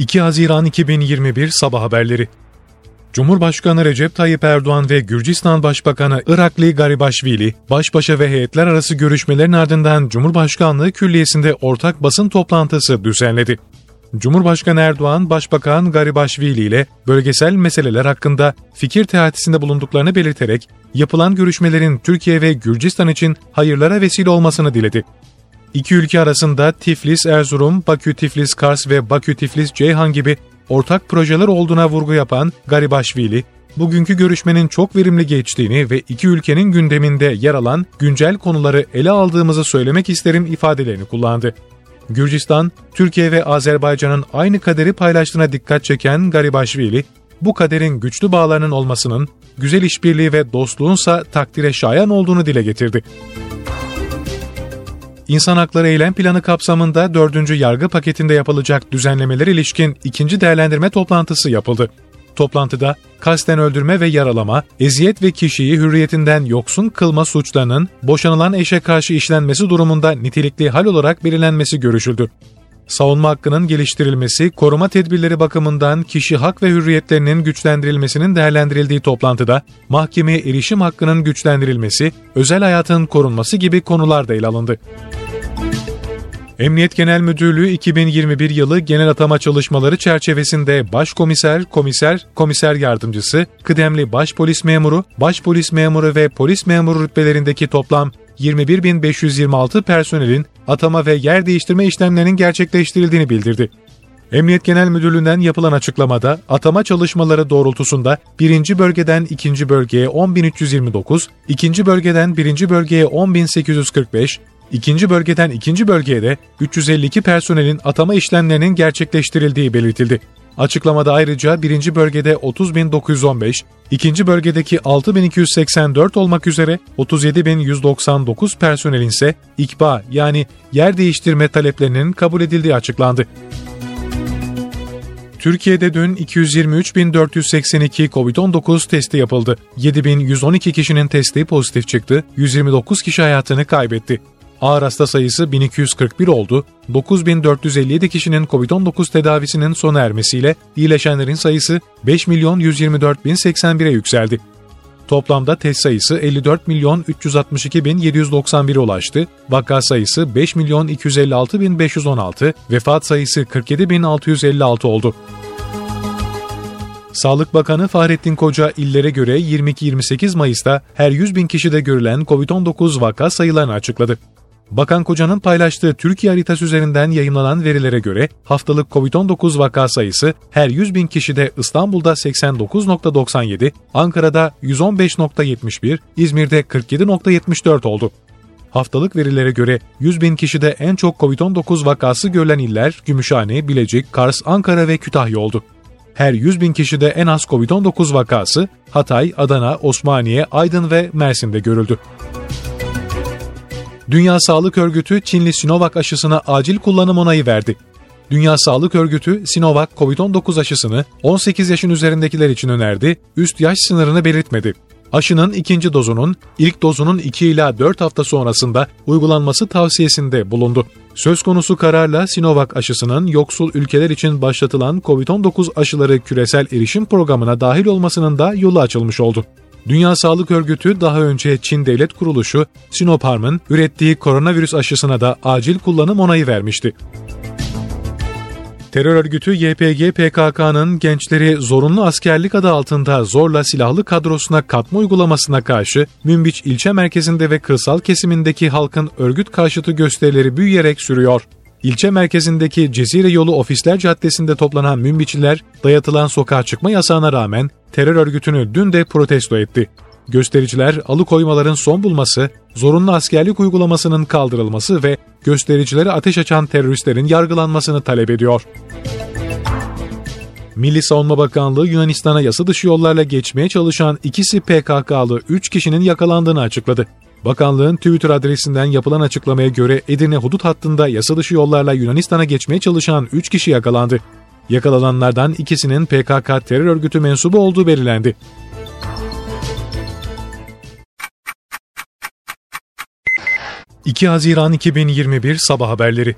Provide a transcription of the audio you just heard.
2 Haziran 2021 Sabah Haberleri Cumhurbaşkanı Recep Tayyip Erdoğan ve Gürcistan Başbakanı Irakli Garibaşvili, baş başa ve heyetler arası görüşmelerin ardından Cumhurbaşkanlığı Külliyesi'nde ortak basın toplantısı düzenledi. Cumhurbaşkanı Erdoğan, Başbakan Garibaşvili ile bölgesel meseleler hakkında fikir teatisinde bulunduklarını belirterek, yapılan görüşmelerin Türkiye ve Gürcistan için hayırlara vesile olmasını diledi. İki ülke arasında Tiflis-Erzurum, Bakü-Tiflis-Kars ve Bakü-Tiflis-Ceyhan gibi ortak projeler olduğuna vurgu yapan Garibaşvili, bugünkü görüşmenin çok verimli geçtiğini ve iki ülkenin gündeminde yer alan güncel konuları ele aldığımızı söylemek isterim ifadelerini kullandı. Gürcistan, Türkiye ve Azerbaycan'ın aynı kaderi paylaştığına dikkat çeken Garibaşvili, bu kaderin güçlü bağlarının olmasının, güzel işbirliği ve dostluğunsa takdire şayan olduğunu dile getirdi. İnsan Hakları Eylem Planı kapsamında 4. yargı paketinde yapılacak düzenlemeler ilişkin ikinci değerlendirme toplantısı yapıldı. Toplantıda kasten öldürme ve yaralama, eziyet ve kişiyi hürriyetinden yoksun kılma suçlarının boşanılan eşe karşı işlenmesi durumunda nitelikli hal olarak belirlenmesi görüşüldü. Savunma hakkının geliştirilmesi, koruma tedbirleri bakımından kişi hak ve hürriyetlerinin güçlendirilmesinin değerlendirildiği toplantıda mahkemeye erişim hakkının güçlendirilmesi, özel hayatın korunması gibi konular da ele alındı. Emniyet Genel Müdürlüğü 2021 yılı genel atama çalışmaları çerçevesinde başkomiser, komiser, komiser yardımcısı, kıdemli başpolis memuru, başpolis memuru ve polis memuru rütbelerindeki toplam 21.526 personelin atama ve yer değiştirme işlemlerinin gerçekleştirildiğini bildirdi. Emniyet Genel Müdürlüğü'nden yapılan açıklamada atama çalışmaları doğrultusunda 1. bölgeden 2. bölgeye 10.329, 2. bölgeden 1. bölgeye 10.845, İkinci bölgeden ikinci bölgeye de 352 personelin atama işlemlerinin gerçekleştirildiği belirtildi. Açıklamada ayrıca birinci bölgede 30.915, ikinci bölgedeki 6.284 olmak üzere 37.199 personelin ise ikba yani yer değiştirme taleplerinin kabul edildiği açıklandı. Türkiye'de dün 223.482 COVID-19 testi yapıldı. 7.112 kişinin testi pozitif çıktı, 129 kişi hayatını kaybetti. Ağır hasta sayısı 1241 oldu, 9457 kişinin COVID-19 tedavisinin sona ermesiyle iyileşenlerin sayısı 5 milyon 124 bin 81'e yükseldi. Toplamda test sayısı 54 milyon 362 bin 791'e ulaştı, vaka sayısı 5 milyon 256 bin 516, vefat sayısı 47 bin 656 oldu. Sağlık Bakanı Fahrettin Koca illere göre 22-28 Mayıs'ta her 100 bin kişide görülen COVID-19 vaka sayılarını açıkladı. Bakan Koca'nın paylaştığı Türkiye haritası üzerinden yayınlanan verilere göre haftalık COVID-19 vaka sayısı her 100 bin kişide İstanbul'da 89.97, Ankara'da 115.71, İzmir'de 47.74 oldu. Haftalık verilere göre 100 bin kişide en çok COVID-19 vakası görülen iller Gümüşhane, Bilecik, Kars, Ankara ve Kütahya oldu. Her 100 bin kişide en az COVID-19 vakası Hatay, Adana, Osmaniye, Aydın ve Mersin'de görüldü. Dünya Sağlık Örgütü Çinli Sinovac aşısına acil kullanım onayı verdi. Dünya Sağlık Örgütü Sinovac COVID-19 aşısını 18 yaşın üzerindekiler için önerdi, üst yaş sınırını belirtmedi. Aşının ikinci dozunun ilk dozunun 2 ila 4 hafta sonrasında uygulanması tavsiyesinde bulundu. Söz konusu kararla Sinovac aşısının yoksul ülkeler için başlatılan COVID-19 aşıları küresel erişim programına dahil olmasının da yolu açılmış oldu. Dünya Sağlık Örgütü daha önce Çin Devlet Kuruluşu Sinopharm'ın ürettiği koronavirüs aşısına da acil kullanım onayı vermişti. Terör örgütü YPG PKK'nın gençleri zorunlu askerlik adı altında zorla silahlı kadrosuna katma uygulamasına karşı Münbiç ilçe merkezinde ve kırsal kesimindeki halkın örgüt karşıtı gösterileri büyüyerek sürüyor. İlçe merkezindeki Cezire Yolu Ofisler Caddesi'nde toplanan münbiçiler dayatılan sokağa çıkma yasağına rağmen terör örgütünü dün de protesto etti. Göstericiler alıkoymaların son bulması, zorunlu askerlik uygulamasının kaldırılması ve göstericilere ateş açan teröristlerin yargılanmasını talep ediyor. Milli Savunma Bakanlığı Yunanistan'a yasa dışı yollarla geçmeye çalışan ikisi PKK'lı 3 kişinin yakalandığını açıkladı. Bakanlığın Twitter adresinden yapılan açıklamaya göre Edirne hudut hattında yasa dışı yollarla Yunanistan'a geçmeye çalışan 3 kişi yakalandı. Yakalananlardan ikisinin PKK terör örgütü mensubu olduğu belirlendi. ...2 Haziran 2021 Sabah Haberleri